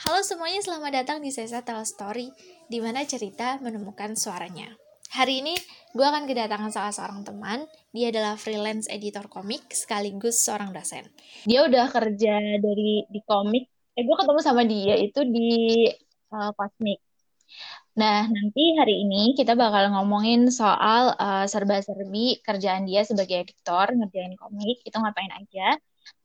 Halo semuanya, selamat datang di Sesa Tell Story, di mana cerita menemukan suaranya. Hari ini gue akan kedatangan salah seorang teman. Dia adalah freelance editor komik sekaligus seorang dosen. Dia udah kerja dari di komik. Eh gue ketemu sama dia itu di uh, Cosmic. Nah, nanti hari ini kita bakal ngomongin soal uh, serba-serbi kerjaan dia sebagai editor, ngerjain komik, itu ngapain aja.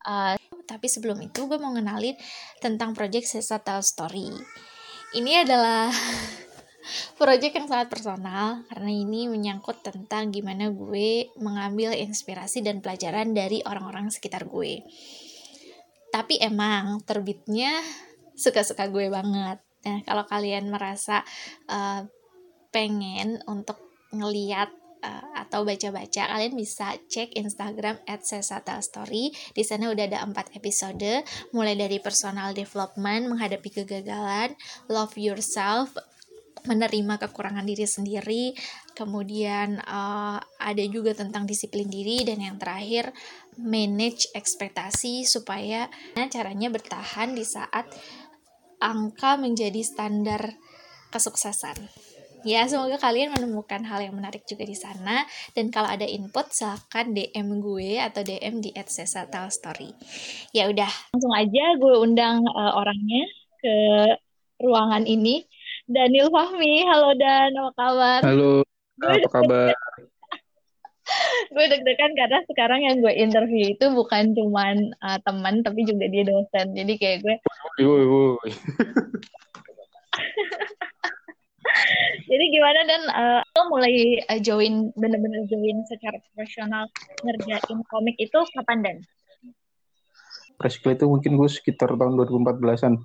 Uh, tapi sebelum itu gue mau ngenalin tentang project Sesa Tell Story. Ini adalah project yang sangat personal karena ini menyangkut tentang gimana gue mengambil inspirasi dan pelajaran dari orang-orang sekitar gue. Tapi emang terbitnya suka-suka gue banget. Nah, kalau kalian merasa uh, pengen untuk ngeliat uh, atau baca-baca, kalian bisa cek Instagram @sesatelstory. Di sana udah ada empat episode, mulai dari personal development, menghadapi kegagalan, love yourself, menerima kekurangan diri sendiri, kemudian uh, ada juga tentang disiplin diri dan yang terakhir manage ekspektasi supaya caranya bertahan di saat angka menjadi standar kesuksesan. Ya, semoga kalian menemukan hal yang menarik juga di sana. Dan kalau ada input, silahkan DM gue atau DM di @sesatalstory. Ya udah, langsung aja gue undang uh, orangnya ke ruangan ini. Daniel Fahmi, halo Dan, apa kabar? Halo, apa kabar? gue deg-degan karena sekarang yang gue interview itu bukan cuman uh, teman tapi juga dia dosen jadi kayak gue jadi gimana dan? Uh, lo mulai uh, join bener-bener join secara profesional ngerjain komik itu kapan dan? Basically itu mungkin gue sekitar tahun 2014-an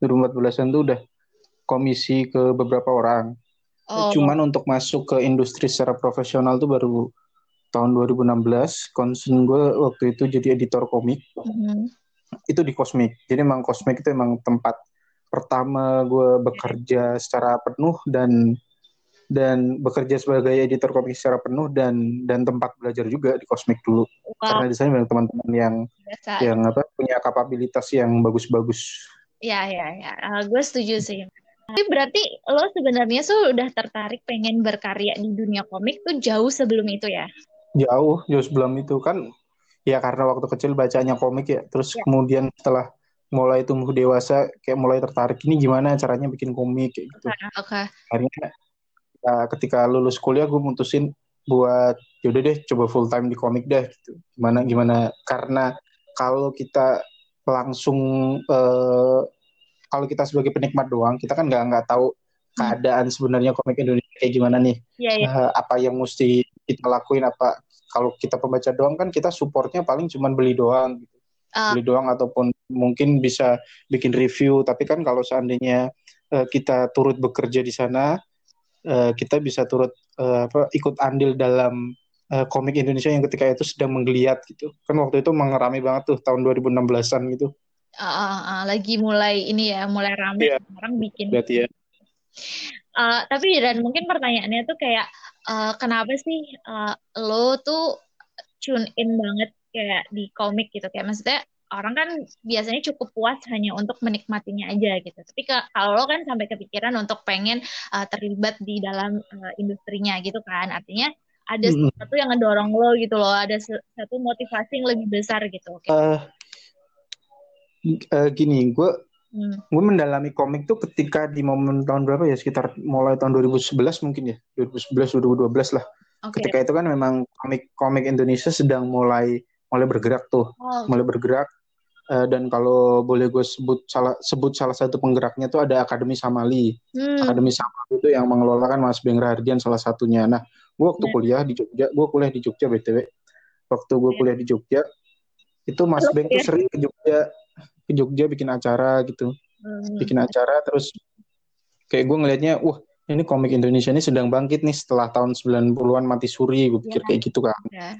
2014-an tuh udah komisi ke beberapa orang. Oh. cuman untuk masuk ke industri secara profesional tuh baru tahun 2016 concern gue waktu itu jadi editor komik. Mm-hmm. itu di Cosmic jadi emang Cosmic itu emang tempat pertama gue bekerja secara penuh dan dan bekerja sebagai editor komik secara penuh dan dan tempat belajar juga di Cosmic dulu wow. karena di sana banyak teman-teman yang Biasa. yang apa punya kapabilitas yang bagus-bagus ya ya ya uh, gue setuju sih tapi berarti lo sebenarnya sudah tertarik pengen berkarya di dunia komik tuh jauh sebelum itu ya? Jauh, jauh sebelum itu kan ya karena waktu kecil bacanya komik ya, terus ya. kemudian setelah mulai tumbuh dewasa kayak mulai tertarik ini gimana caranya bikin komik kayak gitu. Oke. Okay. Akhirnya ya, ketika lulus kuliah gue mutusin buat yaudah deh coba full time di komik deh gitu. Gimana gimana karena kalau kita langsung uh, kalau kita sebagai penikmat doang kita kan nggak nggak tahu hmm. keadaan sebenarnya komik Indonesia kayak gimana nih. Yeah, yeah. Uh, apa yang mesti kita lakuin apa kalau kita pembaca doang kan kita supportnya paling cuma beli doang gitu. Uh. Beli doang ataupun mungkin bisa bikin review tapi kan kalau seandainya uh, kita turut bekerja di sana uh, kita bisa turut uh, apa ikut andil dalam uh, komik Indonesia yang ketika itu sedang menggeliat gitu. Kan waktu itu mengerami banget tuh tahun 2016-an gitu. Uh, uh, uh, lagi mulai ini ya, mulai ramai yeah. orang bikin. Berarti ya. Uh, tapi dan mungkin pertanyaannya tuh kayak uh, kenapa sih uh, lo tuh tune in banget kayak di komik gitu kayak maksudnya orang kan biasanya cukup puas hanya untuk menikmatinya aja gitu. Tapi kalau lo kan sampai kepikiran untuk pengen uh, terlibat di dalam uh, industrinya gitu kan. Artinya ada hmm. sesuatu yang ngedorong lo gitu loh, ada satu motivasi yang lebih besar gitu. Okay. Uh, uh, gini, gue Hmm. Gue mendalami komik tuh ketika di momen tahun berapa ya sekitar mulai tahun 2011 mungkin ya 2011 2012 lah. Okay. Ketika itu kan memang komik komik Indonesia sedang mulai mulai bergerak tuh, mulai bergerak. Uh, dan kalau boleh gue sebut salah sebut salah satu penggeraknya tuh ada Akademi Samali. Hmm. Akademi Samali itu yang mengelolakan Mas Beng Rahardian salah satunya. Nah, gue waktu yeah. kuliah di Jogja, gue kuliah di Jogja btw. Waktu gue yeah. kuliah di Jogja, itu Mas Halo, Beng ya. tuh sering ke Jogja ke Jogja bikin acara gitu hmm. bikin acara terus kayak gue ngelihatnya wah ini komik Indonesia ini sedang bangkit nih setelah tahun 90-an mati suri gue pikir yeah. kayak gitu kan yeah.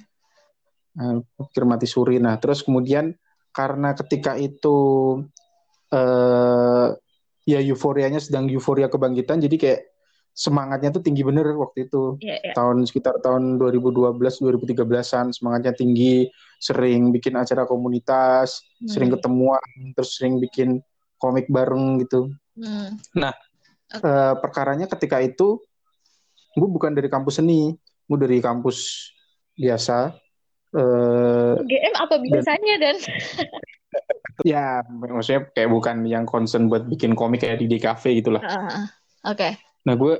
Nah, pikir mati suri nah terus kemudian karena ketika itu uh, ya euforianya sedang euforia kebangkitan jadi kayak semangatnya tuh tinggi bener waktu itu yeah, yeah. tahun sekitar tahun 2012 2013an semangatnya tinggi sering bikin acara komunitas hmm. sering ketemuan terus sering bikin komik bareng gitu. Hmm. Nah, okay. uh, perkaranya ketika itu gue bukan dari kampus seni, gue dari kampus biasa. Uh, eh, GM apa biasanya dan, dan ya maksudnya kayak bukan yang concern buat bikin komik kayak di DKV gitulah. Uh, Oke. Okay. Nah gue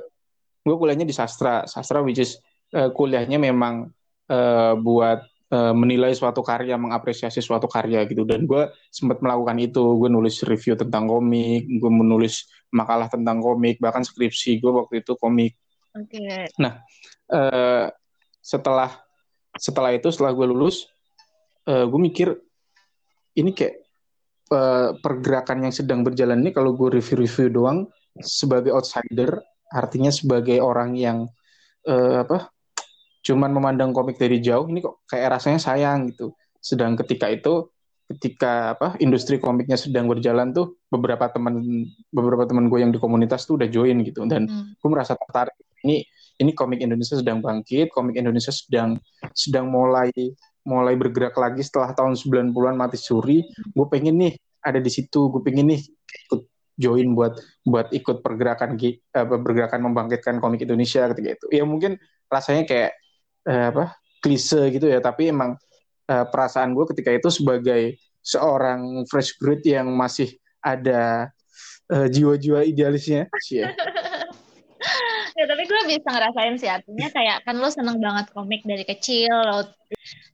gue kuliahnya di sastra, sastra which is uh, kuliahnya memang uh, buat uh, menilai suatu karya, mengapresiasi suatu karya gitu. Dan gue sempat melakukan itu, gue nulis review tentang komik, gue menulis makalah tentang komik, bahkan skripsi gue waktu itu komik. Oke. Okay. Nah uh, setelah setelah itu setelah gue lulus uh, gue mikir ini kayak uh, pergerakan yang sedang berjalan ini kalau gue review-review doang sebagai outsider artinya sebagai orang yang uh, apa cuman memandang komik dari jauh ini kok kayak rasanya sayang gitu sedang ketika itu ketika apa industri komiknya sedang berjalan tuh beberapa teman beberapa teman gue yang di komunitas tuh udah join gitu dan hmm. gue merasa tertarik ini ini komik Indonesia sedang bangkit, komik Indonesia sedang sedang mulai mulai bergerak lagi setelah tahun 90-an mati suri. Gue pengen nih ada di situ, gue pengen nih ikut join buat buat ikut pergerakan apa pergerakan membangkitkan komik Indonesia ketika itu. Ya mungkin rasanya kayak eh, apa klise gitu ya, tapi emang eh, perasaan gue ketika itu sebagai seorang fresh grade yang masih ada uh, jiwa-jiwa idealisnya sih ya. Gue bisa ngerasain sih artinya kayak kan lo seneng banget komik dari kecil lo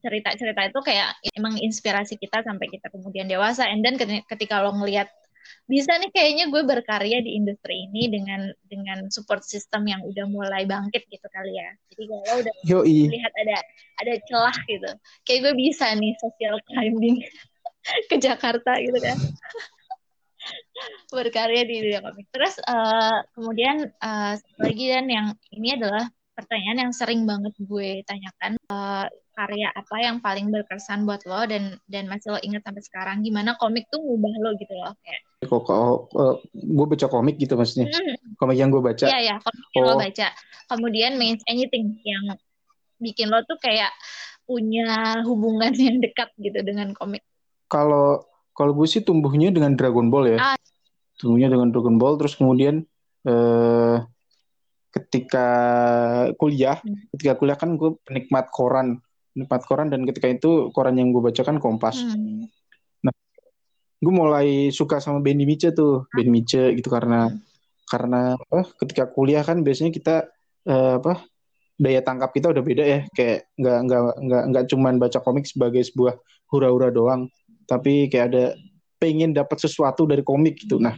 cerita-cerita itu kayak emang inspirasi kita sampai kita kemudian dewasa. And then ketika lo ngelihat bisa nih kayaknya gue berkarya di industri ini dengan dengan support system yang udah mulai bangkit gitu kali ya. Jadi kalau udah Yoi. lihat ada ada celah gitu. Kayak gue bisa nih social climbing ke Jakarta gitu kan berkarya di dunia komik. Terus uh, kemudian uh, lagi dan yang ini adalah pertanyaan yang sering banget gue tanyakan uh, karya apa yang paling berkesan buat lo dan dan masih lo inget sampai sekarang gimana komik tuh ngubah lo gitu loh kayak kok uh, gue baca komik gitu maksudnya hmm. komik yang gue baca iya ya komik yang oh. lo baca kemudian means anything yang bikin lo tuh kayak punya hubungan yang dekat gitu dengan komik kalau kalau gue sih tumbuhnya dengan Dragon Ball ya. Ah. Tumbuhnya dengan Dragon Ball terus kemudian eh, ketika kuliah, hmm. ketika kuliah kan gue penikmat koran, penikmat koran dan ketika itu koran yang gue baca kan Kompas. Hmm. Nah, gue mulai suka sama Benny Mice tuh, Benny Mice gitu karena hmm. karena apa? Ketika kuliah kan biasanya kita eh, apa? daya tangkap kita udah beda ya kayak nggak nggak nggak nggak cuman baca komik sebagai sebuah hura-hura doang tapi kayak ada pengen dapat sesuatu dari komik gitu. Nah,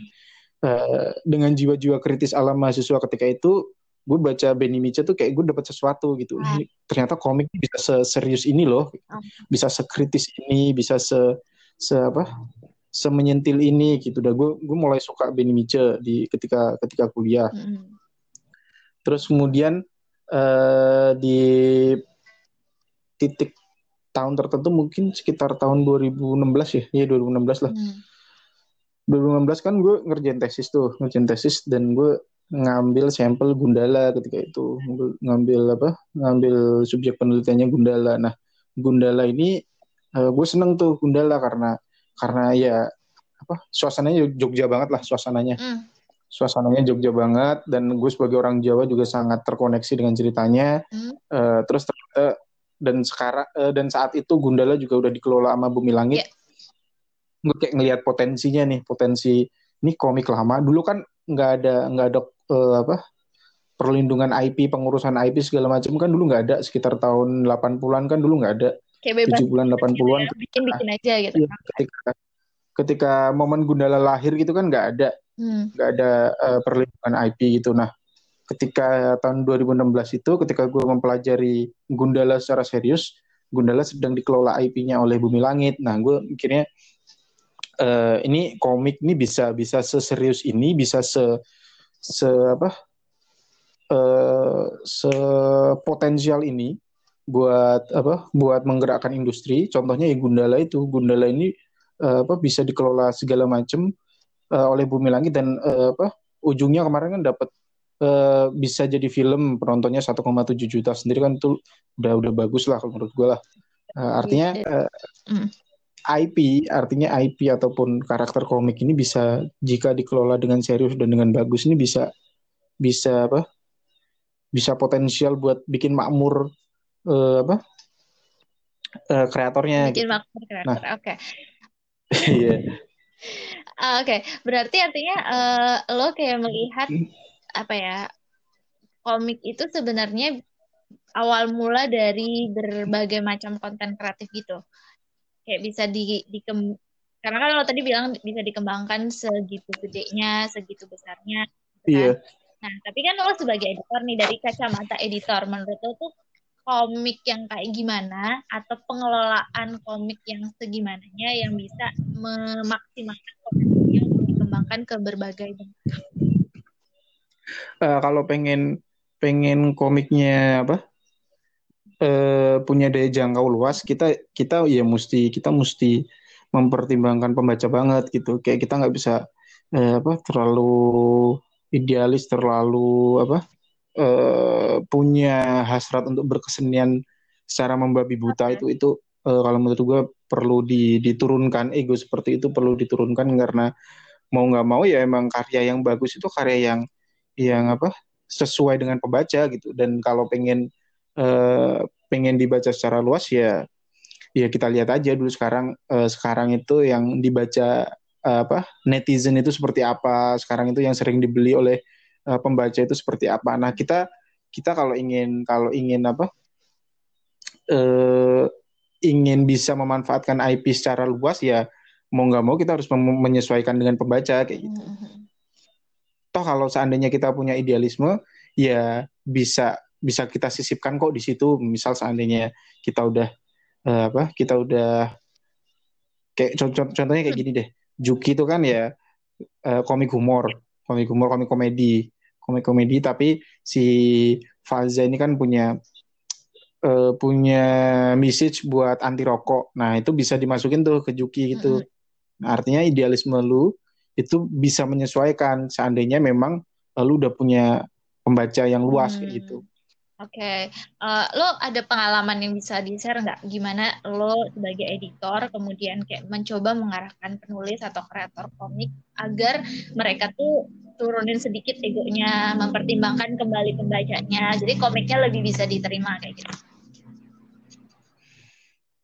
uh, dengan jiwa-jiwa kritis alam mahasiswa ketika itu, gue baca Benny Micha tuh kayak gue dapat sesuatu gitu. Ini, ternyata komik bisa serius ini loh, bisa sekritis ini, bisa se, se apa, semenyentil ini gitu. Dah gue gue mulai suka Benny Micha di ketika ketika kuliah. Mm. Terus kemudian uh, di titik tahun tertentu mungkin sekitar tahun 2016 ya, ya 2016 lah. Hmm. 2016 kan gue ngerjain tesis tuh, ngerjain tesis dan gue ngambil sampel Gundala ketika itu, ngambil apa? Ngambil subjek penelitiannya Gundala. Nah, Gundala ini uh, gue seneng tuh Gundala karena karena ya apa? Suasananya Jogja banget lah suasananya. Hmm. Suasananya Jogja banget dan gue sebagai orang Jawa juga sangat terkoneksi dengan ceritanya. Hmm. Uh, terus ternyata dan sekarang uh, dan saat itu Gundala juga udah dikelola sama Bumi Langit. Yeah. Gue kayak ngelihat potensinya nih, potensi ini komik lama. Dulu kan nggak ada nggak ada uh, apa perlindungan IP, pengurusan IP segala macam kan dulu nggak ada sekitar tahun 80-an kan dulu nggak ada. Kayak bebas. 70-an 80-an. Ya, bikin-bikin aja gitu. Ya, ketika ketika momen Gundala lahir gitu kan nggak ada hmm. nggak hmm. ada uh, perlindungan IP gitu. Nah, ketika tahun 2016 itu ketika gue mempelajari Gundala secara serius Gundala sedang dikelola IP-nya oleh Bumi Langit. Nah gue mikirnya uh, ini komik ini bisa bisa seserius ini bisa se se apa uh, se potensial ini buat apa buat menggerakkan industri. Contohnya ya Gundala itu. Gundala ini uh, apa bisa dikelola segala macam uh, oleh Bumi Langit dan uh, apa ujungnya kemarin kan dapat uh, bisa jadi film penontonnya 1,7 juta sendiri kan itu udah udah bagus lah kalau menurut gue lah. Uh, artinya uh, mm. IP artinya IP ataupun karakter komik ini bisa jika dikelola dengan serius dan dengan bagus ini bisa bisa apa bisa potensial buat bikin makmur uh, apa uh, kreatornya bikin gitu. makmur kreator nah, oke okay. iya uh, oke okay. berarti artinya uh, lo kayak melihat hmm. Apa ya komik itu sebenarnya awal mula dari berbagai macam konten kreatif gitu kayak bisa di, di karena kan lo tadi bilang bisa dikembangkan segitu gedenya, segitu besarnya. Gitu kan? Iya. Nah, tapi kan lo sebagai editor nih dari kacamata editor, menurut lo tuh komik yang kayak gimana atau pengelolaan komik yang segimananya yang bisa memaksimalkan komik yang dikembangkan ke berbagai bentuk. Uh, kalau pengen pengen komiknya apa uh, punya daya jangkau luas, kita kita ya mesti kita mesti mempertimbangkan pembaca banget gitu. Kayak kita nggak bisa uh, apa terlalu idealis terlalu apa uh, punya hasrat untuk berkesenian secara membabi buta itu itu uh, kalau menurut gue perlu di, diturunkan ego seperti itu perlu diturunkan karena mau nggak mau ya emang karya yang bagus itu karya yang yang apa sesuai dengan pembaca gitu dan kalau pengen uh, pengen dibaca secara luas ya ya kita lihat aja dulu sekarang uh, sekarang itu yang dibaca uh, apa netizen itu seperti apa sekarang itu yang sering dibeli oleh uh, pembaca itu seperti apa nah kita kita kalau ingin kalau ingin apa uh, ingin bisa memanfaatkan IP secara luas ya mau nggak mau kita harus menyesuaikan dengan pembaca kayak gitu. Mm-hmm. Toh kalau seandainya kita punya idealisme ya bisa bisa kita sisipkan kok di situ. Misal seandainya kita udah uh, apa kita udah kayak contoh contohnya kayak gini deh. Juki itu kan ya uh, komik humor, komik humor, komik komedi, komik komedi. Tapi si Faza ini kan punya uh, punya message buat anti rokok. Nah itu bisa dimasukin tuh ke Juki gitu. Nah, artinya idealisme lu itu bisa menyesuaikan seandainya memang lu udah punya pembaca yang luas hmm. kayak gitu. Oke, okay. uh, lo ada pengalaman yang bisa di-share nggak? Gimana lo sebagai editor kemudian kayak mencoba mengarahkan penulis atau kreator komik agar mereka tuh turunin sedikit egonya, mempertimbangkan kembali pembacanya, jadi komiknya lebih bisa diterima kayak gitu.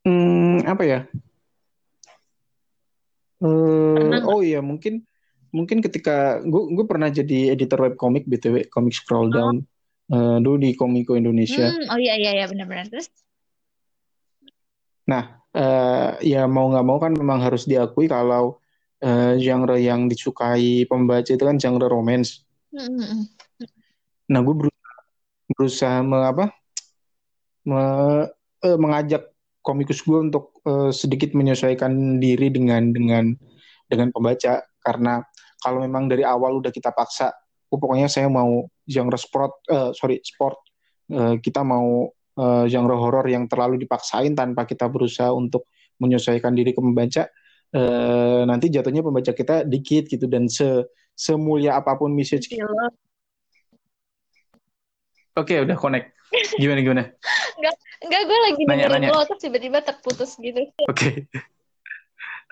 Hmm, apa ya? Uh, oh iya, mungkin mungkin ketika gue gue pernah jadi editor web komik btw, komik scroll oh. down. Oh uh, dulu di Komiko Indonesia. Hmm, oh iya iya iya benar-benar terus. Nah, uh, ya mau nggak mau kan memang harus diakui kalau uh, genre yang disukai pembaca itu kan genre romance. Hmm. hmm, hmm. Nah, gue berusaha, berusaha me, apa, me, uh, mengajak komikus gue untuk uh, sedikit menyesuaikan diri dengan dengan dengan pembaca karena kalau memang dari awal udah kita paksa oh, pokoknya saya mau genre sport uh, sorry sport uh, kita mau uh, genre horor yang terlalu dipaksain tanpa kita berusaha untuk menyesuaikan diri ke pembaca uh, nanti jatuhnya pembaca kita dikit gitu dan se semulia apa pun message iya. Oke, okay, udah connect. Gimana gimana? Enggak, enggak gue lagi nanya, dengerin nanya. lo terus tiba-tiba terputus gitu. Oke. Okay.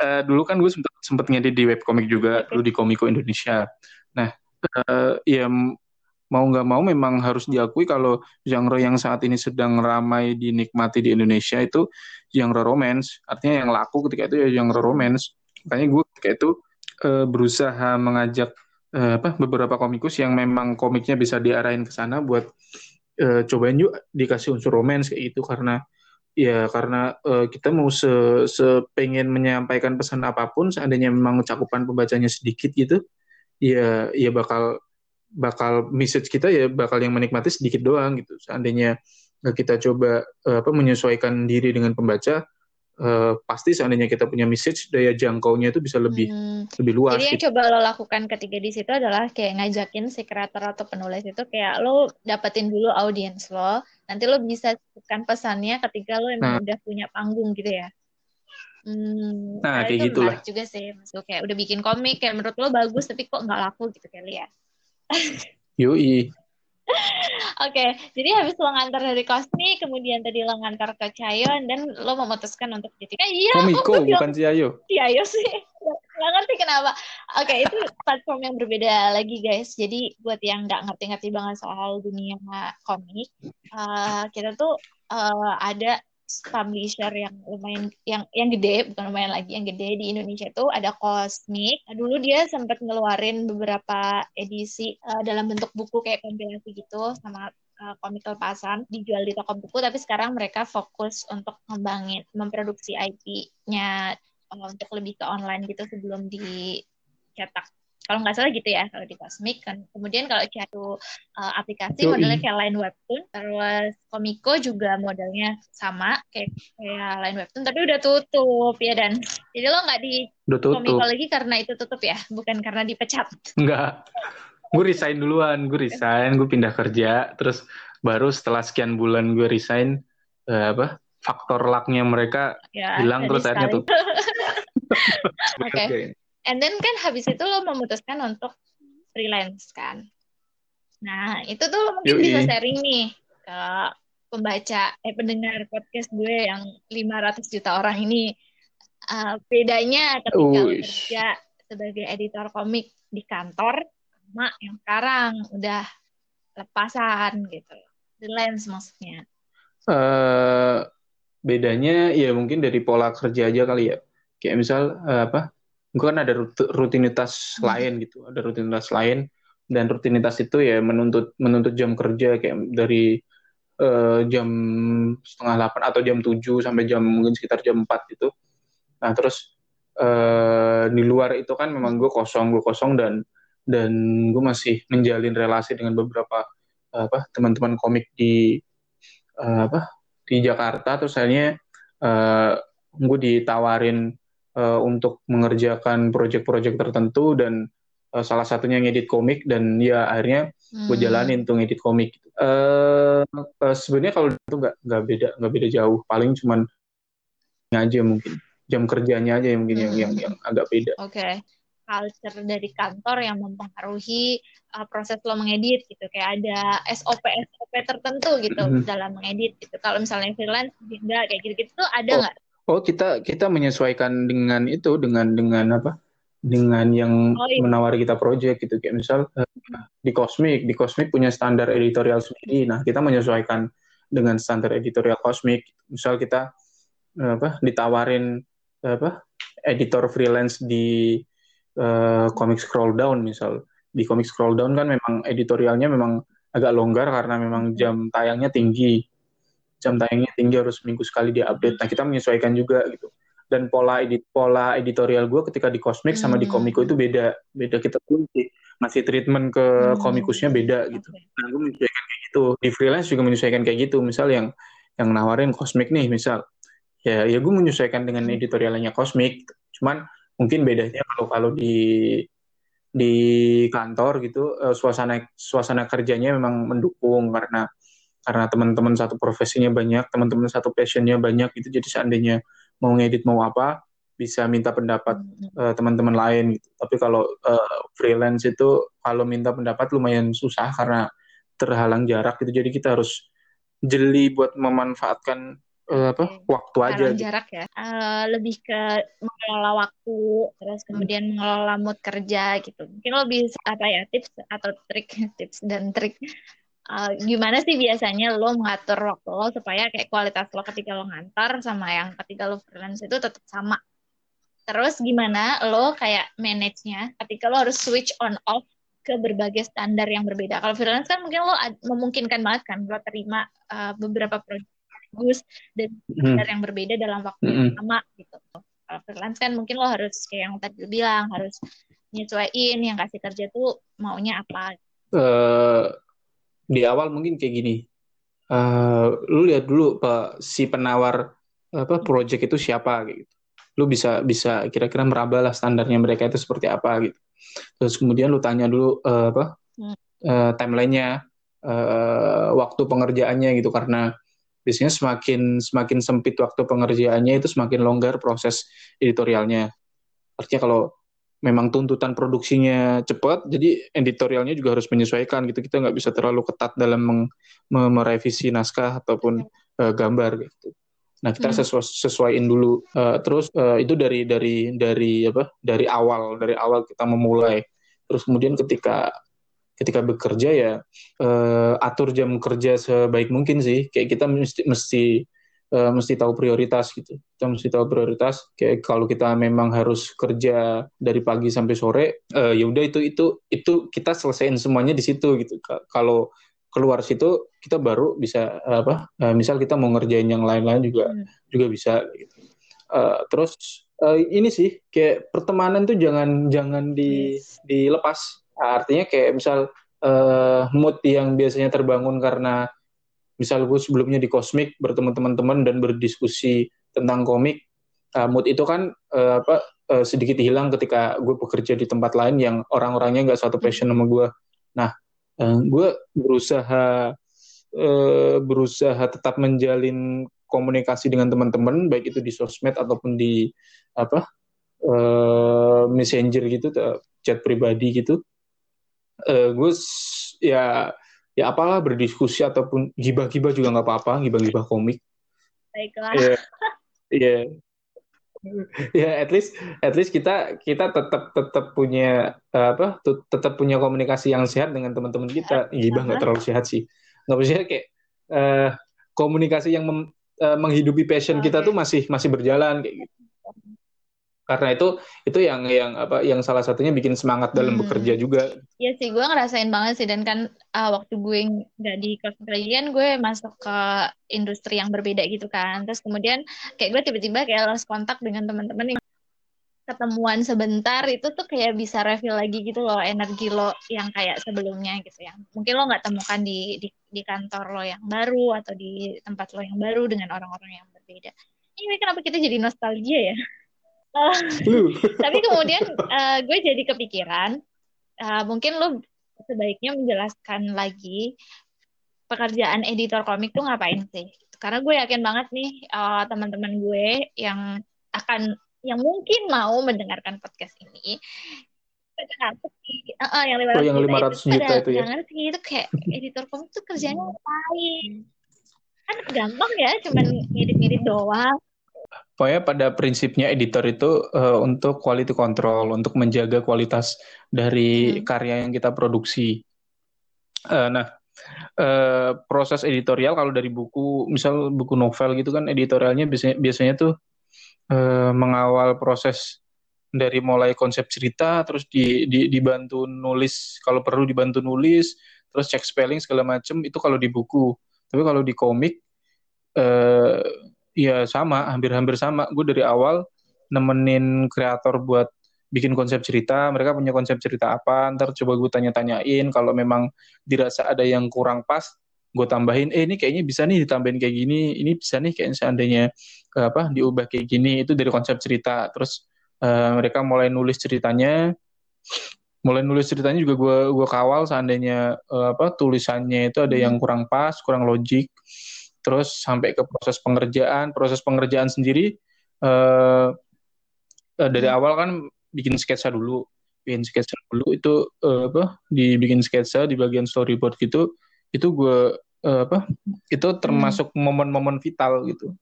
Uh, dulu kan gue sempet, sempet ngedit di webcomic juga, okay. dulu di Komiko Indonesia. Nah, uh, ya mau nggak mau memang harus diakui kalau genre yang saat ini sedang ramai dinikmati di Indonesia itu genre romance. Artinya yang laku ketika itu ya genre romance. Makanya gue ketika itu uh, berusaha mengajak uh, apa beberapa komikus yang memang komiknya bisa diarahin ke sana buat uh, cobain yuk dikasih unsur romance kayak itu karena ya karena uh, kita mau se, sepengen menyampaikan pesan apa pun seandainya memang cakupan pembacanya sedikit gitu ya ya bakal bakal message kita ya bakal yang menikmati sedikit doang gitu. Seandainya kita coba apa menyesuaikan diri dengan pembaca, uh, pasti seandainya kita punya message daya jangkaunya itu bisa lebih hmm. lebih luas. Jadi yang gitu. coba lo lakukan ketika di situ adalah kayak ngajakin si kreator atau penulis itu kayak lo dapetin dulu audiens lo, nanti lo bisa kan pesannya ketika lo emang nah. udah punya panggung gitu ya. Hmm, nah, kayak gitu lah. juga sih, maksud kayak udah bikin komik kayak menurut lo bagus tapi kok nggak laku gitu kali ya. Yoi. Okay, jadi habis lo ngantar dari Kosmi, kemudian tadi lo ngantar ke Chayon, dan lo memutuskan untuk jadi kayak iya. Komiko, oh, bukan Ciayo. Ciayo sih. Gak ngerti kenapa. Oke, okay, itu platform yang berbeda lagi guys. Jadi buat yang nggak ngerti-ngerti banget soal dunia komik, uh, kita tuh uh, ada publisher yang lumayan yang yang gede bukan lumayan lagi yang gede di Indonesia itu ada Cosmic. Dulu dia sempat ngeluarin beberapa edisi uh, dalam bentuk buku kayak kompilasi gitu sama uh, komik lepasan dijual di toko buku tapi sekarang mereka fokus untuk ngembangin memproduksi IP-nya uh, untuk lebih ke online gitu sebelum dicetak kalau nggak salah gitu ya kalau di Cosmic kan. Kemudian kalau satu uh, aplikasi Yui. modelnya kayak Line Webtoon terus Komiko juga modelnya sama kayak kayak Line Webtoon tapi udah tutup ya dan. Jadi lo nggak di Komiko lagi karena itu tutup ya bukan karena dipecat? Enggak gue resign duluan gue resign gue pindah kerja terus baru setelah sekian bulan gue resign uh, apa faktor lucknya mereka ya, hilang terus akhirnya tuh Oke. Okay. And then kan habis itu lo memutuskan untuk freelance kan. Nah, itu tuh lo mungkin Yui. bisa sharing nih ke pembaca, eh pendengar podcast gue yang 500 juta orang ini. Uh, bedanya ketika kerja sebagai editor komik di kantor sama yang sekarang udah lepasan gitu. Freelance maksudnya. Uh, bedanya ya mungkin dari pola kerja aja kali ya. Kayak misal uh, apa? Gue kan ada rutinitas hmm. lain gitu ada rutinitas lain. Dan rutinitas itu ya menuntut menuntut jam kerja kayak dari uh, jam setengah delapan atau jam tujuh sampai jam mungkin sekitar jam empat gitu. Nah terus uh, di luar itu kan memang gue kosong gue kosong dan dan gue masih menjalin relasi dengan beberapa uh, apa teman-teman komik di uh, apa di Jakarta. Terus akhirnya uh, gue ditawarin uh, untuk mengerjakan proyek-proyek tertentu dan uh, salah satunya ngedit komik dan ya akhirnya hmm. gue jalanin tuh ngedit komik. Uh, uh, Sebenarnya kalau itu nggak nggak beda nggak beda jauh, paling cuman aja mungkin jam kerjanya aja yang mungkin hmm. yang, yang yang agak beda. Oke. Okay culture dari kantor yang mempengaruhi uh, proses lo mengedit gitu kayak ada SOP SOP tertentu gitu mm -hmm. dalam mengedit gitu kalau misalnya freelance enggak kayak gitu gitu tuh ada nggak Oh kita kita menyesuaikan dengan itu dengan dengan apa? Dengan yang oh, iya. menawari kita project gitu kayak misal uh, di Cosmic di Cosmic punya standar editorial sendiri. Nah kita menyesuaikan dengan standar editorial Cosmic. Misal kita uh, apa ditawarin uh, apa editor freelance di uh, Comic Scroll Down misal di Comic Scroll Down kan memang editorialnya memang agak longgar karena memang jam tayangnya tinggi jam tayangnya tinggi harus minggu sekali dia update. Nah kita menyesuaikan juga gitu. Dan pola edit pola editorial gue ketika di Cosmic sama di Komiko hmm. itu beda. Beda kita tuh masih treatment ke hmm. komikusnya beda gitu. Nah gue menyesuaikan kayak gitu. Di freelance juga menyesuaikan kayak gitu. Misal yang yang nawarin Cosmic nih misal. Ya ya gue menyesuaikan dengan hmm. editorialnya Cosmic. Cuman mungkin bedanya kalau kalau di di kantor gitu uh, suasana suasana kerjanya memang mendukung karena karena teman-teman satu profesinya banyak, teman-teman satu passionnya banyak itu jadi seandainya mau ngedit mau apa bisa minta pendapat uh, teman-teman lain gitu. Tapi kalau uh, freelance itu kalau minta pendapat lumayan susah karena terhalang jarak gitu. Jadi kita harus jeli buat memanfaatkan uh, apa waktu aja. Gitu. jarak ya. Uh, lebih ke mengelola waktu, terus kemudian mengelola mood kerja gitu. Mungkin lebih apa ya tips atau trik tips dan trik uh, gimana sih biasanya lo mengatur waktu lo supaya kayak kualitas lo ketika lo ngantar sama yang ketika lo freelance itu tetap sama. Terus gimana lo kayak manage-nya ketika lo harus switch on off ke berbagai standar yang berbeda. Kalau freelance kan mungkin lo memungkinkan banget kan lo terima uh, beberapa proyek bagus dan hmm. standar yang berbeda dalam waktu yang hmm. sama gitu. Kalau freelance kan mungkin lo harus kayak yang tadi lo bilang harus nyesuaiin yang kasih kerja tuh maunya apa. Uh, di awal mungkin kayak gini. Uh, lu lihat dulu pak si penawar apa project itu siapa gitu. Lu bisa bisa kira-kira meraba lah standarnya mereka itu seperti apa gitu. Terus kemudian lu tanya dulu uh, apa uh, timelinenya, uh, waktu pengerjaannya gitu karena biasanya semakin semakin sempit waktu pengerjaannya itu semakin longgar proses editorialnya. Artinya kalau memang tuntutan produksinya cepat, jadi editorialnya juga harus menyesuaikan gitu. Kita nggak bisa terlalu ketat dalam meng, merevisi naskah ataupun uh, gambar gitu. Nah kita hmm. sesuai, sesuaiin dulu. Uh, terus uh, itu dari dari dari apa? Dari awal dari awal kita memulai. Terus kemudian ketika ketika bekerja ya uh, atur jam kerja sebaik mungkin sih. Kayak kita mesti mesti uh, mesti tahu prioritas gitu. Kita mesti tahu prioritas. Kayak kalau kita memang harus kerja dari pagi sampai sore, uh, ya udah itu itu itu kita selesaiin semuanya di situ gitu. Kalau keluar situ kita baru bisa uh, apa? Uh, misal kita mau ngerjain yang lain-lain juga hmm. juga bisa gitu. Uh, terus uh, ini sih kayak pertemanan tuh jangan jangan di yes. dilepas. Artinya kayak misal uh, mood yang biasanya terbangun karena misal gue sebelumnya di Kosmik bertemu teman-teman dan berdiskusi tentang komik uh, mood itu kan uh, apa uh, sedikit hilang ketika gue bekerja di tempat lain yang orang-orangnya nggak satu passion sama gue nah uh, gue berusaha uh, berusaha tetap menjalin komunikasi dengan teman-teman baik itu di sosmed ataupun di apa uh, messenger gitu chat pribadi gitu. Uh, gue ya ya apalah berdiskusi ataupun gibah-gibah juga nggak apa-apa gibah-gibah komik. Baiklah. Ya yeah. ya at least at least kita kita tetap tetap punya uh, apa tetap punya komunikasi yang sehat dengan teman-teman kita. Gibah nggak terlalu sehat sih. Nggak bisa kayak uh, komunikasi yang mem, uh, menghidupi passion okay. kita tuh masih masih berjalan kayak gitu karena itu itu yang yang apa yang salah satunya bikin semangat dalam hmm. bekerja juga. Iya sih, gue ngerasain banget sih dan kan uh, waktu gue nggak di kan gue masuk ke industri yang berbeda gitu kan. Terus kemudian kayak gue tiba-tiba kayak lost kontak dengan teman-teman yang ketemuan sebentar itu tuh kayak bisa refill lagi gitu loh energi lo yang kayak sebelumnya gitu ya. Mungkin lo nggak temukan di, di di kantor lo yang baru atau di tempat lo yang baru dengan orang-orang yang berbeda. Ini kenapa kita jadi nostalgia ya? tapi kemudian uh, gue jadi kepikiran uh, mungkin lo sebaiknya menjelaskan lagi pekerjaan editor komik tuh ngapain sih? Karena gue yakin banget nih uh, teman-teman gue yang akan yang mungkin mau mendengarkan podcast ini uh, uh, yang 500 oh, yang 500 juta, juta itu, ya? ngerti itu kayak editor komik tuh kerjanya ngapain? Kan gampang ya cuman ngedit-ngedit doang Pokoknya pada prinsipnya editor itu uh, untuk quality control, untuk menjaga kualitas dari hmm. karya yang kita produksi. Uh, nah, uh, proses editorial kalau dari buku, misal buku novel gitu kan, editorialnya biasanya, biasanya tuh uh, mengawal proses dari mulai konsep cerita, terus di, di, dibantu nulis, kalau perlu dibantu nulis, terus cek spelling segala macam itu kalau di buku. Tapi kalau di komik, uh, ya sama, hampir-hampir sama. Gue dari awal nemenin kreator buat bikin konsep cerita, mereka punya konsep cerita apa, ntar coba gue tanya-tanyain, kalau memang dirasa ada yang kurang pas, gue tambahin, eh ini kayaknya bisa nih ditambahin kayak gini, ini bisa nih kayaknya seandainya eh, apa diubah kayak gini, itu dari konsep cerita. Terus uh, mereka mulai nulis ceritanya, mulai nulis ceritanya juga gue gue kawal seandainya uh, apa tulisannya itu ada yang kurang pas, kurang logik terus sampai ke proses pengerjaan proses pengerjaan sendiri uh, uh, dari hmm. awal kan bikin sketsa dulu bikin sketsa dulu itu uh, apa dibikin sketsa di bagian storyboard gitu itu gue uh, apa itu termasuk hmm. momen-momen vital gitu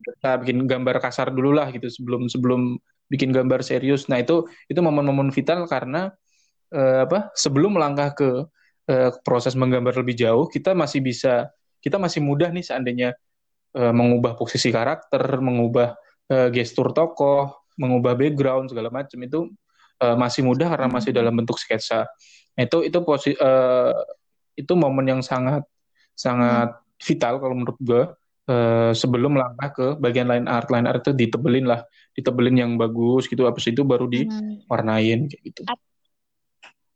kita bikin gambar kasar dulu lah gitu sebelum sebelum bikin gambar serius nah itu itu momen-momen vital karena uh, apa sebelum melangkah ke uh, proses menggambar lebih jauh kita masih bisa kita masih mudah nih seandainya uh, mengubah posisi karakter, mengubah uh, gestur tokoh, mengubah background segala macam itu uh, masih mudah karena hmm. masih dalam bentuk sketsa. Itu itu posi uh, itu momen yang sangat sangat hmm. vital kalau menurut gue uh, sebelum melangkah ke bagian line art line art itu ditebelin lah ditebelin yang bagus gitu habis itu baru hmm. diwarnain kayak gitu.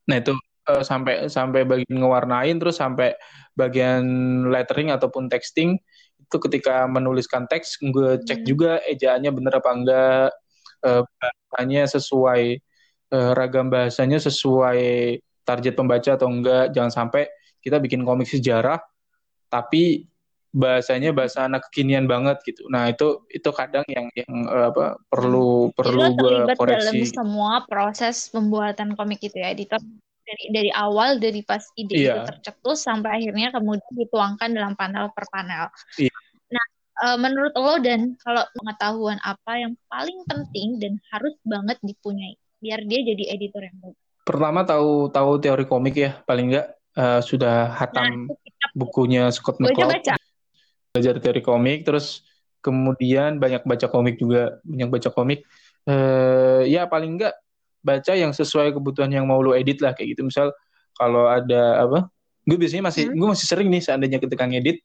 Nah itu uh, sampai sampai bagian ngewarnain terus sampai bagian lettering ataupun texting itu ketika menuliskan teks gue cek hmm. juga ejaannya bener apa enggak uh, bahasanya sesuai uh, ragam bahasanya sesuai target pembaca atau enggak jangan sampai kita bikin komik sejarah tapi bahasanya bahasa anak kekinian banget gitu. Nah itu itu kadang yang yang uh, apa perlu perlu gue koreksi. dalam semua proses pembuatan komik itu ya editor dari dari awal dari pas ide iya. itu tercetus sampai akhirnya kemudian dituangkan dalam panel per panel. Iya. Nah uh, menurut lo dan kalau pengetahuan apa yang paling penting dan harus banget dipunyai biar dia jadi editor yang baik? Pertama tahu tahu teori komik ya paling enggak uh, sudah hatam nah, bukunya Scott McCloud belajar teori komik terus kemudian banyak baca komik juga banyak baca komik eh, ya paling enggak baca yang sesuai kebutuhan yang mau lo edit lah kayak gitu misal kalau ada apa gue biasanya masih hmm. gue masih sering nih seandainya ketika ngedit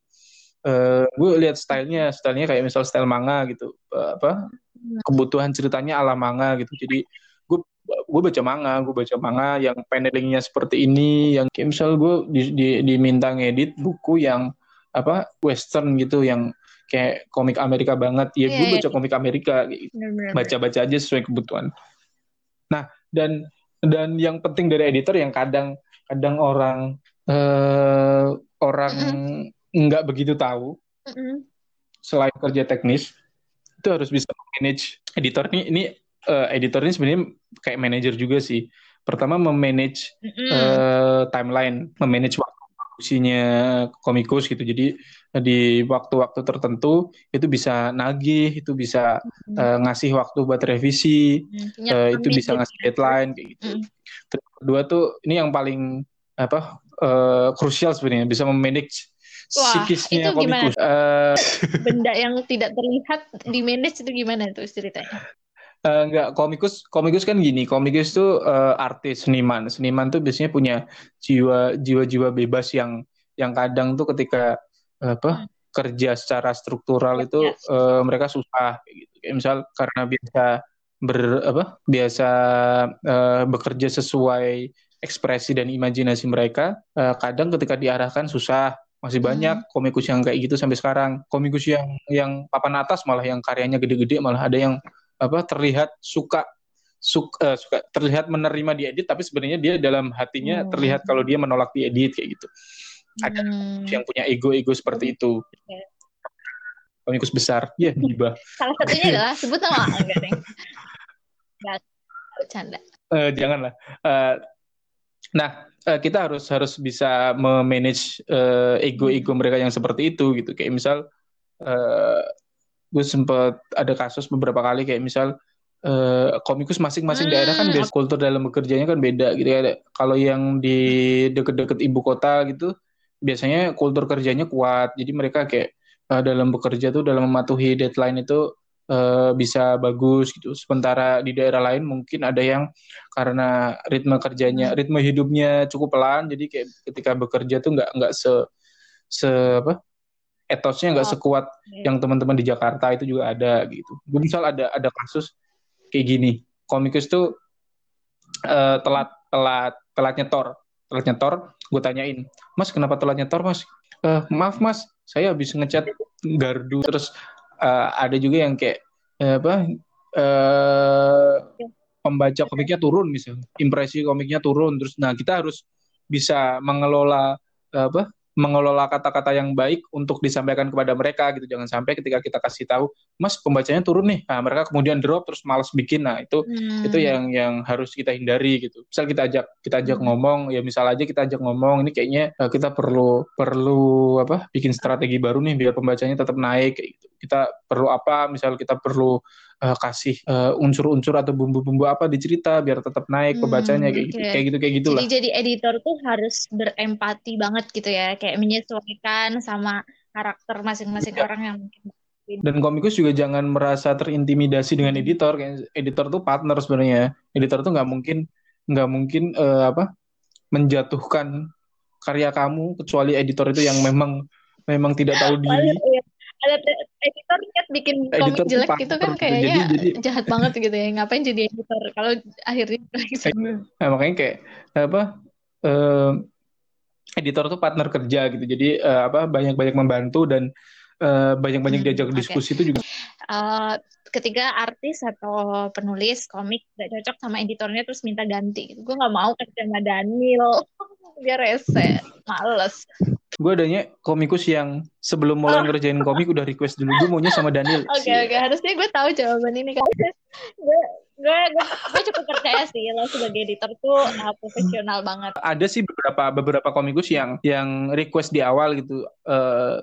uh, gue lihat stylenya stylenya kayak misal style manga gitu uh, apa hmm. kebutuhan ceritanya ala manga gitu jadi gue gue baca manga gue baca manga yang panelingnya seperti ini yang kayak misal gue di, di, diminta ngedit buku yang apa western gitu yang kayak komik Amerika banget ya yeah, gue iya, baca yeah. komik Amerika gitu. baca-baca aja sesuai kebutuhan nah dan dan yang penting dari editor yang kadang kadang orang uh, orang nggak begitu tahu selain kerja teknis itu harus bisa manage editor ini ini uh, editor ini sebenarnya kayak manajer juga sih. Pertama memanage mm -hmm. uh, timeline memanage produksinya komikus gitu. Jadi di waktu-waktu tertentu itu bisa nagih, itu bisa hmm. uh, ngasih waktu buat revisi, hmm. uh, itu bisa ngasih deadline kayak gitu. Hmm. kedua tuh ini yang paling apa uh, krusial sebenarnya bisa memanage Wah, psikisnya itu komikus. Uh, Benda yang tidak terlihat di manage itu gimana tuh ceritanya? Uh, enggak, komikus komikus kan gini, komikus tuh uh, artis, seniman. Seniman tuh biasanya punya jiwa jiwa-jiwa bebas yang yang kadang tuh ketika apa hmm. kerja secara struktural itu yes. uh, mereka susah gitu. Kayak misal karena biasa ber apa? biasa uh, bekerja sesuai ekspresi dan imajinasi mereka, uh, kadang ketika diarahkan susah. Masih banyak hmm. komikus yang kayak gitu sampai sekarang. Komikus yang yang papan atas malah yang karyanya gede-gede malah ada yang apa terlihat suka suka, uh, suka terlihat menerima diedit tapi sebenarnya dia dalam hatinya hmm. terlihat kalau dia menolak diedit kayak gitu. Ada hmm. yang punya ego-ego seperti itu. Okay. komikus besar. Ya yeah, salah satunya adalah sebut nama. Enggak bercanda. Uh, janganlah. Uh, nah uh, kita harus harus bisa memanage uh, ego-ego mereka yang seperti itu gitu. Kayak misal uh, gue sempet ada kasus beberapa kali kayak misal uh, komikus masing-masing hmm. daerah kan beda kultur dalam bekerjanya kan beda gitu ya kalau yang di deket-deket ibu kota gitu biasanya kultur kerjanya kuat jadi mereka kayak uh, dalam bekerja tuh dalam mematuhi deadline itu uh, bisa bagus gitu sementara di daerah lain mungkin ada yang karena ritme kerjanya hmm. ritme hidupnya cukup pelan jadi kayak ketika bekerja tuh nggak nggak se se apa etosnya nggak oh, sekuat okay. yang teman-teman di Jakarta itu juga ada gitu. Gue misal ada ada kasus kayak gini, komikus tuh uh, telat telat telat nyetor, telat nyetor. Gue tanyain, Mas kenapa telat nyetor Mas? Uh, maaf Mas, saya habis ngecat gardu. Terus uh, ada juga yang kayak uh, apa? Uh, pembaca komiknya turun misalnya, impresi komiknya turun. Terus, nah kita harus bisa mengelola apa mengelola kata-kata yang baik untuk disampaikan kepada mereka gitu. Jangan sampai ketika kita kasih tahu mas pembacanya turun nih. Nah mereka kemudian drop terus malas bikin. Nah itu hmm. itu yang yang harus kita hindari gitu. Misal kita ajak kita ajak hmm. ngomong ya misal aja kita ajak ngomong ini kayaknya uh, kita perlu perlu apa bikin strategi baru nih biar pembacanya tetap naik gitu. Kita perlu apa? Misal kita perlu uh, kasih uh, unsur-unsur atau bumbu-bumbu apa di cerita biar tetap naik hmm, pembacanya kayak okay. gitu kayak gitu kayak gitulah. Jadi jadi editor tuh harus berempati banget gitu ya, kayak menyesuaikan sama karakter masing-masing ya. orang yang mungkin dan komikus juga jangan merasa terintimidasi dengan editor kayak editor tuh partner sebenarnya editor tuh nggak mungkin nggak mungkin uh, apa menjatuhkan karya kamu kecuali editor itu yang memang memang tidak tahu diri editor niat bikin komik jelek gitu kan kayaknya jadi, jadi, jahat banget gitu ya. Ngapain jadi editor kalau akhirnya nah, makanya kayak apa uh, editor tuh partner kerja gitu. Jadi uh, apa banyak banyak membantu dan uh, banyak banyak hmm, diajak okay. diskusi itu juga. Uh, ketika artis atau penulis komik gak cocok sama editornya terus minta ganti gue nggak mau kerja sama Daniel dia rese males. Gue adanya komikus yang sebelum mulai oh. ngerjain komik udah request dulu. Gue maunya sama Daniel oke okay, oke. Okay. harusnya gue tahu jawaban ini kan. Gue gue gue cukup percaya sih lo sebagai editor tuh uh, profesional banget. Ada sih beberapa beberapa komikus yang yang request di awal gitu. Uh,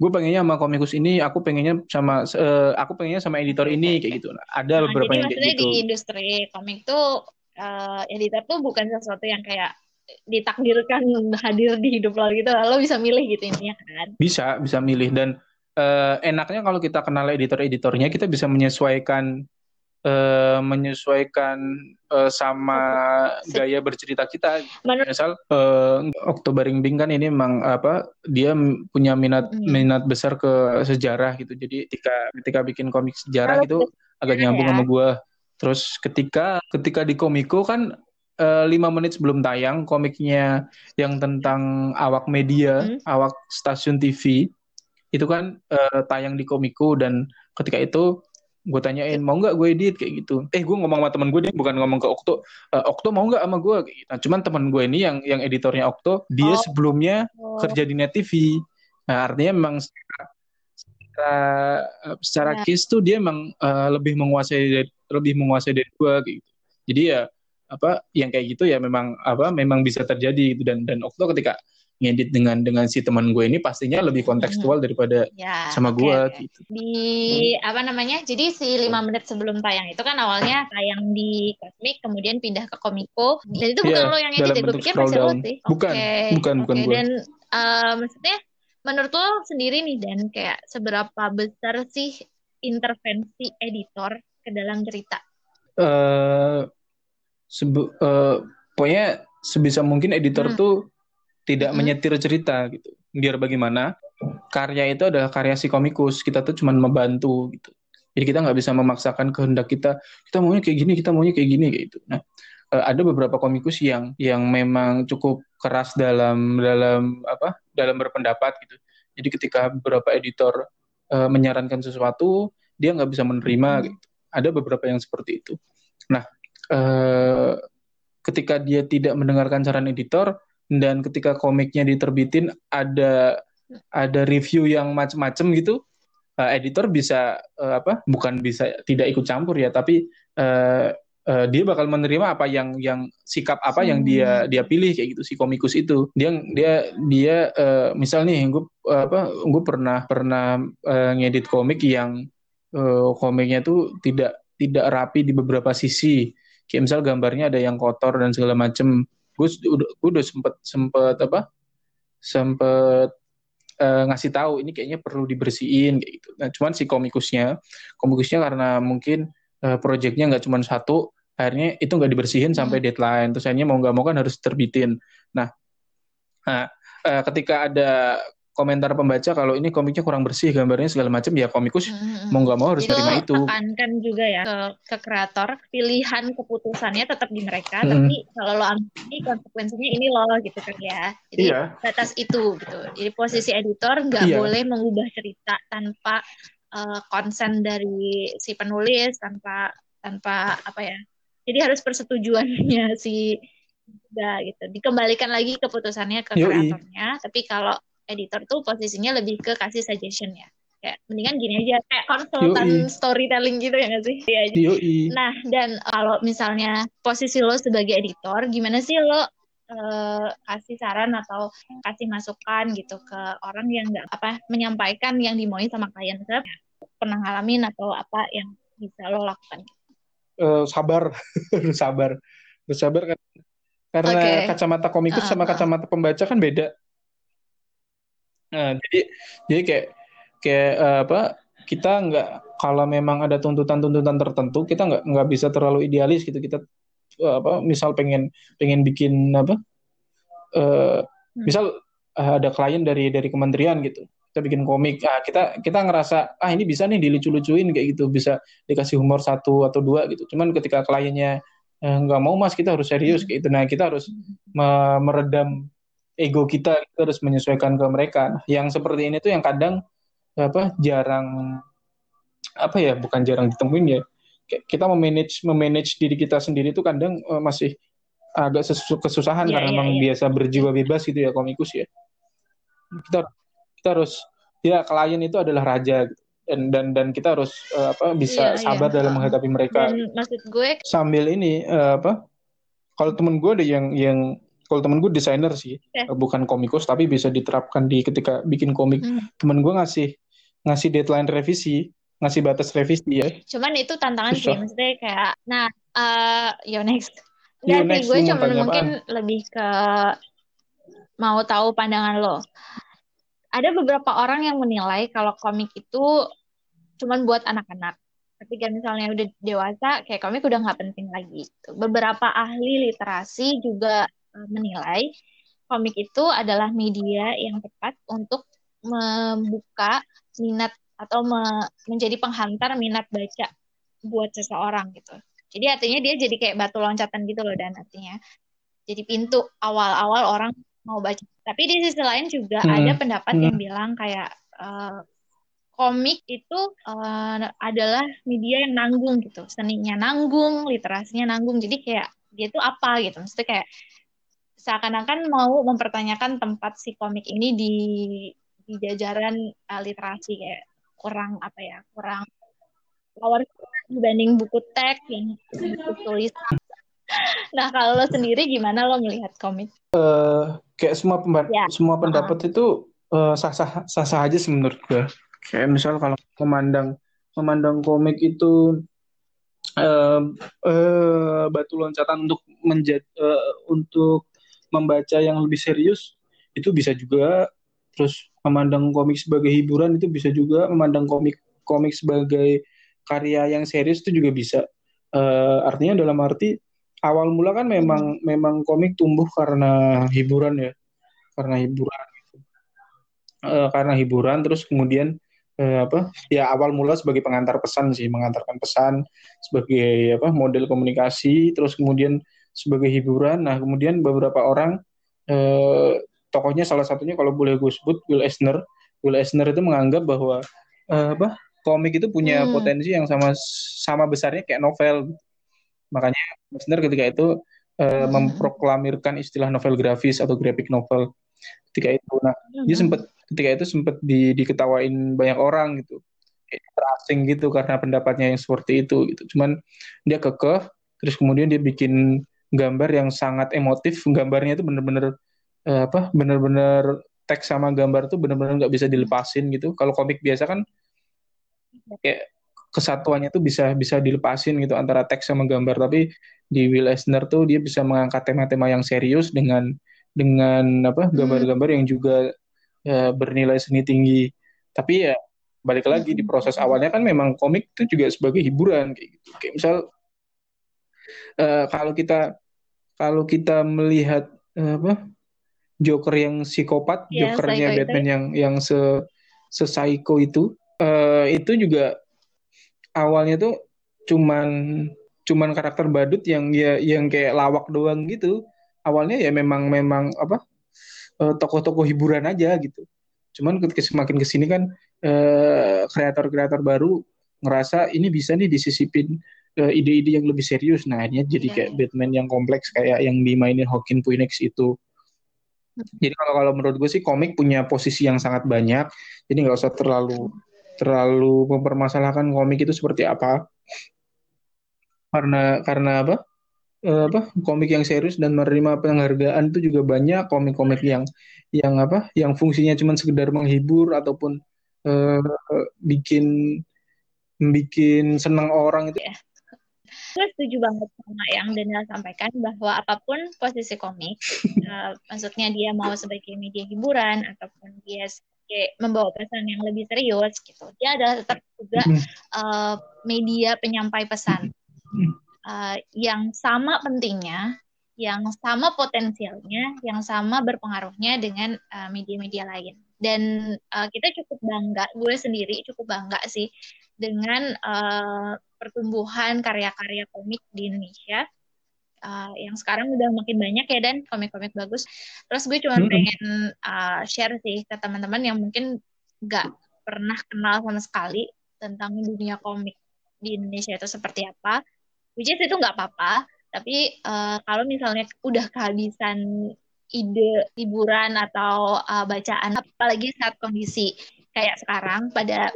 gue pengennya sama komikus ini aku pengennya sama uh, aku pengennya sama editor ini kayak gitu. Nah, ada nah, beberapa yang kayak gitu di industri komik tuh uh, editor tuh bukan sesuatu yang kayak ditakdirkan hadir di hidup lo gitu lo bisa milih gitu intinya kan bisa bisa milih dan uh, enaknya kalau kita kenal editor-editornya kita bisa menyesuaikan uh, menyesuaikan uh, sama gaya bercerita kita. Menurut... Misal uh, Oktober Bing kan ini memang apa dia punya minat hmm. minat besar ke sejarah gitu. Jadi ketika ketika bikin komik sejarah gitu agak nyambung ya. sama gue. Terus ketika ketika di Komiko kan lima menit sebelum tayang komiknya yang tentang awak media, hmm. awak stasiun TV itu kan uh, tayang di Komiko dan ketika itu gue tanyain mau nggak gue edit kayak gitu eh gue ngomong sama temen gue dia bukan ngomong ke Okto uh, Okto mau nggak sama gue gitu. nah cuman temen gue ini yang yang editornya Okto dia oh. sebelumnya oh. kerja di Net TV nah artinya memang secara secara, secara case tuh dia memang uh, lebih menguasai lebih menguasai dari gue gitu jadi ya apa yang kayak gitu ya memang apa memang bisa terjadi gitu dan dan Okto ketika ngedit dengan dengan si teman gue ini pastinya lebih kontekstual daripada ya, sama gue okay. gitu. Di hmm. apa namanya? Jadi si lima menit sebelum tayang itu kan awalnya tayang di Cosmic, kemudian pindah ke Komiko. Dan itu bukan yeah, lo yang ngedit, ya? gue pikir masih lo sih. Bukan, okay. bukan, bukan okay. gue. Dan uh, maksudnya menurut lo sendiri nih dan kayak seberapa besar sih intervensi editor ke dalam cerita? Uh, sebe uh, pokoknya sebisa mungkin editor hmm. tuh tidak hmm. menyetir cerita gitu. Biar bagaimana karya itu adalah karya si komikus, kita tuh cuma membantu gitu. Jadi kita nggak bisa memaksakan kehendak kita, kita maunya kayak gini, kita maunya kayak gini kayak gitu. Nah, eh, ada beberapa komikus yang yang memang cukup keras dalam dalam apa? dalam berpendapat gitu. Jadi ketika beberapa editor uh, menyarankan sesuatu, dia nggak bisa menerima hmm. gitu. Ada beberapa yang seperti itu. Nah, uh, ketika dia tidak mendengarkan saran editor, dan ketika komiknya diterbitin ada ada review yang macem-macem gitu uh, editor bisa uh, apa bukan bisa tidak ikut campur ya tapi uh, uh, dia bakal menerima apa yang yang sikap apa yang dia hmm. dia pilih kayak gitu si komikus itu dia dia dia uh, misal nih gue uh, apa gue pernah pernah uh, ngedit komik yang uh, komiknya tuh tidak tidak rapi di beberapa sisi kayak misal gambarnya ada yang kotor dan segala macem gue udah gue udah sempet sempet apa sempet uh, ngasih tahu ini kayaknya perlu dibersihin kayak gitu. Nah, cuman si komikusnya, komikusnya karena mungkin uh, proyeknya nggak cuma satu, akhirnya itu nggak dibersihin sampai hmm. deadline. Terus akhirnya mau nggak mau kan harus terbitin. Nah, nah uh, ketika ada komentar pembaca kalau ini komiknya kurang bersih gambarnya segala macam ya komikus hmm. mau nggak mau harus itu terima itu tekankan juga ya ke, ke kreator pilihan keputusannya tetap di mereka hmm. tapi kalau lo ambil ini konsekuensinya ini lo gitu kan ya jadi iya. batas itu gitu jadi posisi editor nggak iya. boleh mengubah cerita tanpa uh, konsen dari si penulis tanpa tanpa apa ya jadi harus persetujuannya si juga gitu dikembalikan lagi keputusannya ke kreatornya tapi kalau editor tuh posisinya lebih ke kasih suggestion ya. Kayak mendingan gini aja kayak konsultan Yui. storytelling gitu ya nggak sih? Ya, nah dan kalau misalnya posisi lo sebagai editor gimana sih lo uh, kasih saran atau kasih masukan gitu ke orang yang nggak apa menyampaikan yang dimauin sama klien? Saya pernah ngalamin atau apa yang bisa lo lakukan? Uh, sabar. Sabar. Sabar kan? Karena okay. kacamata komikus uh, sama kacamata pembaca kan beda Nah, jadi jadi kayak kayak uh, apa kita nggak kalau memang ada tuntutan-tuntutan tertentu kita nggak nggak bisa terlalu idealis gitu. Kita uh, apa misal pengen pengen bikin apa uh, misal uh, ada klien dari dari kementerian gitu. Kita bikin komik. Ah kita kita ngerasa ah ini bisa nih dilucu-lucuin kayak gitu. Bisa dikasih humor satu atau dua gitu. Cuman ketika kliennya nggak mau mas kita harus serius kayak gitu. Nah kita harus meredam ego kita harus menyesuaikan ke mereka. Nah, yang seperti ini tuh yang kadang apa jarang apa ya bukan jarang ditemuin ya. Kita memanage memanage diri kita sendiri tuh kadang uh, masih agak kesusahan yeah, karena yeah, memang yeah. biasa berjiwa bebas gitu ya komikus ya. kita kita harus ya klien itu adalah raja gitu. dan dan dan kita harus uh, apa bisa iya, sabar iya. dalam menghadapi mereka dan maksud gue sambil ini uh, apa kalau temen gue ada yang yang kalau temen gue desainer sih okay. bukan komikus tapi bisa diterapkan di ketika bikin komik hmm. temen gue ngasih ngasih deadline revisi ngasih batas revisi ya. Cuman itu tantangan Susah. sih, maksudnya kayak, nah, uh, yo next. Sih, gue cuma mungkin apaan? lebih ke mau tahu pandangan lo. Ada beberapa orang yang menilai kalau komik itu cuman buat anak-anak. Ketika misalnya udah dewasa, kayak komik udah nggak penting lagi. Beberapa ahli literasi juga menilai komik itu adalah media yang tepat untuk membuka minat atau me menjadi penghantar minat baca buat seseorang gitu. Jadi artinya dia jadi kayak batu loncatan gitu loh dan artinya jadi pintu awal-awal orang mau baca. Tapi di sisi lain juga hmm. ada pendapat hmm. yang bilang kayak uh, komik itu uh, adalah media yang nanggung gitu, seninya nanggung, literasinya nanggung. Jadi kayak dia itu apa gitu, maksudnya kayak seakan-akan mau mempertanyakan tempat si komik ini di di jajaran uh, literasi kayak kurang apa ya kurang power dibanding buku teks yang buku tulis nah kalau lo sendiri gimana lo melihat komik uh, kayak semua ya. semua pendapat uh. itu uh, sah sah sah sah aja sih menurut gue kayak misal kalau memandang memandang komik itu uh, uh, batu loncatan untuk menjadi uh, untuk membaca yang lebih serius itu bisa juga. Terus memandang komik sebagai hiburan itu bisa juga. Memandang komik komik sebagai karya yang serius itu juga bisa. Uh, artinya dalam arti awal mula kan memang hmm. memang komik tumbuh karena hiburan ya. Karena hiburan uh, karena hiburan terus kemudian uh, apa ya awal mula sebagai pengantar pesan sih. Mengantarkan pesan sebagai apa model komunikasi. Terus kemudian sebagai hiburan nah kemudian beberapa orang uh, tokohnya salah satunya kalau boleh gue sebut Will Eisner. Will Eisner itu menganggap bahwa uh, apa komik itu punya hmm. potensi yang sama sama besarnya kayak novel. Makanya Eisner ketika itu uh, hmm. memproklamirkan istilah novel grafis atau graphic novel ketika itu. Nah, hmm. dia sempat ketika itu sempat di, diketawain banyak orang gitu. terasing gitu karena pendapatnya yang seperti itu gitu. Cuman dia kekeh terus kemudian dia bikin gambar yang sangat emotif, gambarnya itu bener-bener eh, apa benar-benar teks sama gambar tuh benar-benar nggak bisa dilepasin gitu. Kalau komik biasa kan kayak kesatuannya tuh bisa bisa dilepasin gitu antara teks sama gambar. Tapi di Will Eisner tuh dia bisa mengangkat tema-tema yang serius dengan dengan apa hmm. gambar-gambar yang juga ya, bernilai seni tinggi. Tapi ya balik lagi di proses awalnya kan memang komik itu juga sebagai hiburan kayak gitu. Kayak misal uh, kalau kita kalau kita melihat uh, apa Joker yang psikopat, yeah, Jokernya Batman itu. yang yang se se psycho itu, uh, itu juga awalnya tuh cuman cuman karakter badut yang ya yang kayak lawak doang gitu. Awalnya ya memang memang apa uh, tokoh-tokoh hiburan aja gitu. Cuman ketika semakin ke sini kan uh, kreator-kreator baru ngerasa ini bisa nih disisipin ide-ide yang lebih serius. Nah, ini jadi yeah. kayak Batman yang kompleks kayak yang dimainin Joaquin Phoenix itu. Jadi kalau kalau menurut gue sih komik punya posisi yang sangat banyak. Jadi nggak usah terlalu terlalu mempermasalahkan komik itu seperti apa. Karena karena apa? Eh, apa komik yang serius dan menerima penghargaan itu juga banyak komik-komik yang yang apa yang fungsinya cuma sekedar menghibur ataupun eh, bikin bikin senang orang itu iya. Gue setuju banget sama yang Daniel sampaikan bahwa apa pun posisi komik, uh, maksudnya dia mau sebagai media hiburan ataupun dia sebagai membawa pesan yang lebih serius gitu, dia adalah tetap juga uh, media penyampai pesan uh, yang sama pentingnya, yang sama potensialnya, yang sama berpengaruhnya dengan media-media uh, lain. Dan uh, kita cukup bangga, gue sendiri cukup bangga sih dengan uh, pertumbuhan karya-karya komik di Indonesia uh, yang sekarang udah makin banyak ya dan komik-komik bagus. Terus gue cuma pengen uh, share sih ke teman-teman yang mungkin gak pernah kenal sama sekali tentang dunia komik di Indonesia itu seperti apa. Which is itu nggak apa-apa, tapi uh, kalau misalnya udah kehabisan ide hiburan atau uh, bacaan apalagi saat kondisi kayak sekarang pada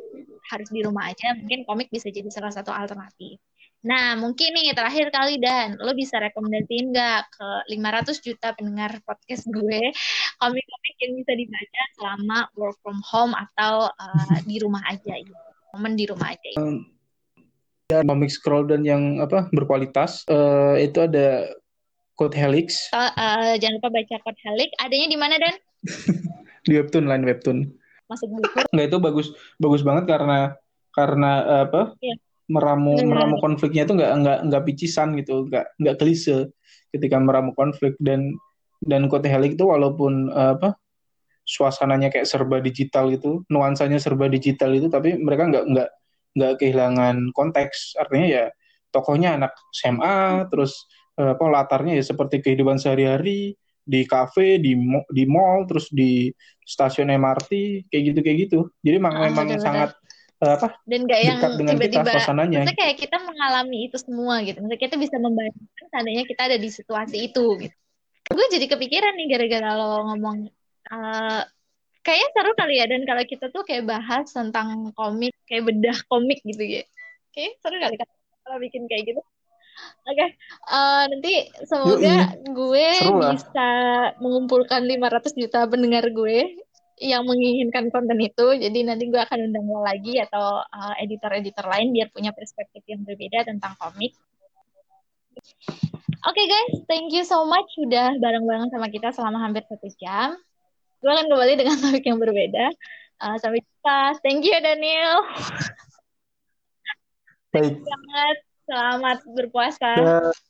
harus di rumah aja mungkin komik bisa jadi salah satu alternatif. Nah, mungkin nih terakhir kali Dan, lo bisa rekomendasiin nggak ke 500 juta pendengar podcast gue komik-komik yang bisa dibaca selama work from home atau uh, di rumah aja gitu. Momen di rumah aja. Gitu. Ya, komik scroll dan yang apa berkualitas uh, itu ada Code Helix. Uh, uh, jangan lupa baca Code Helix. Adanya di mana Dan? di webtoon, line webtoon. Masuk buku. Nggak itu bagus bagus banget karena karena uh, apa? Yeah meramu Benar. meramu konfliknya itu nggak nggak nggak picisan gitu nggak nggak klise ketika meramu konflik dan dan Kote Helik itu walaupun uh, apa suasananya kayak serba digital gitu nuansanya serba digital itu tapi mereka nggak nggak nggak kehilangan konteks artinya ya tokohnya anak SMA terus uh, apa latarnya ya seperti kehidupan sehari-hari di kafe di di mall terus di stasiun MRT kayak gitu kayak gitu. Jadi memang oh, memang sangat Eh, apa dan gak yang tiba-tiba maksudnya kayak kita mengalami itu semua gitu. Maksudnya kita bisa membayangkan seandainya kita ada di situasi itu gitu. Gue jadi kepikiran nih gara-gara lo ngomong uh, kayaknya seru kali ya. Dan kalau kita tuh kayak bahas tentang komik kayak bedah komik gitu ya. Kayak seru kali kalau bikin kayak gitu Oke, okay. uh, eh, nanti semoga gue bisa mengumpulkan 500 juta pendengar gue yang menginginkan konten itu. Jadi nanti gue akan undang lo lagi atau uh, editor-editor lain biar punya perspektif yang berbeda tentang komik. Oke okay guys, thank you so much sudah bareng-bareng sama kita selama hampir satu jam. Gue akan kembali dengan topik yang berbeda. Uh, sampai jumpa. Thank you Daniel. Baik. Selamat, selamat berpuasa. Ya.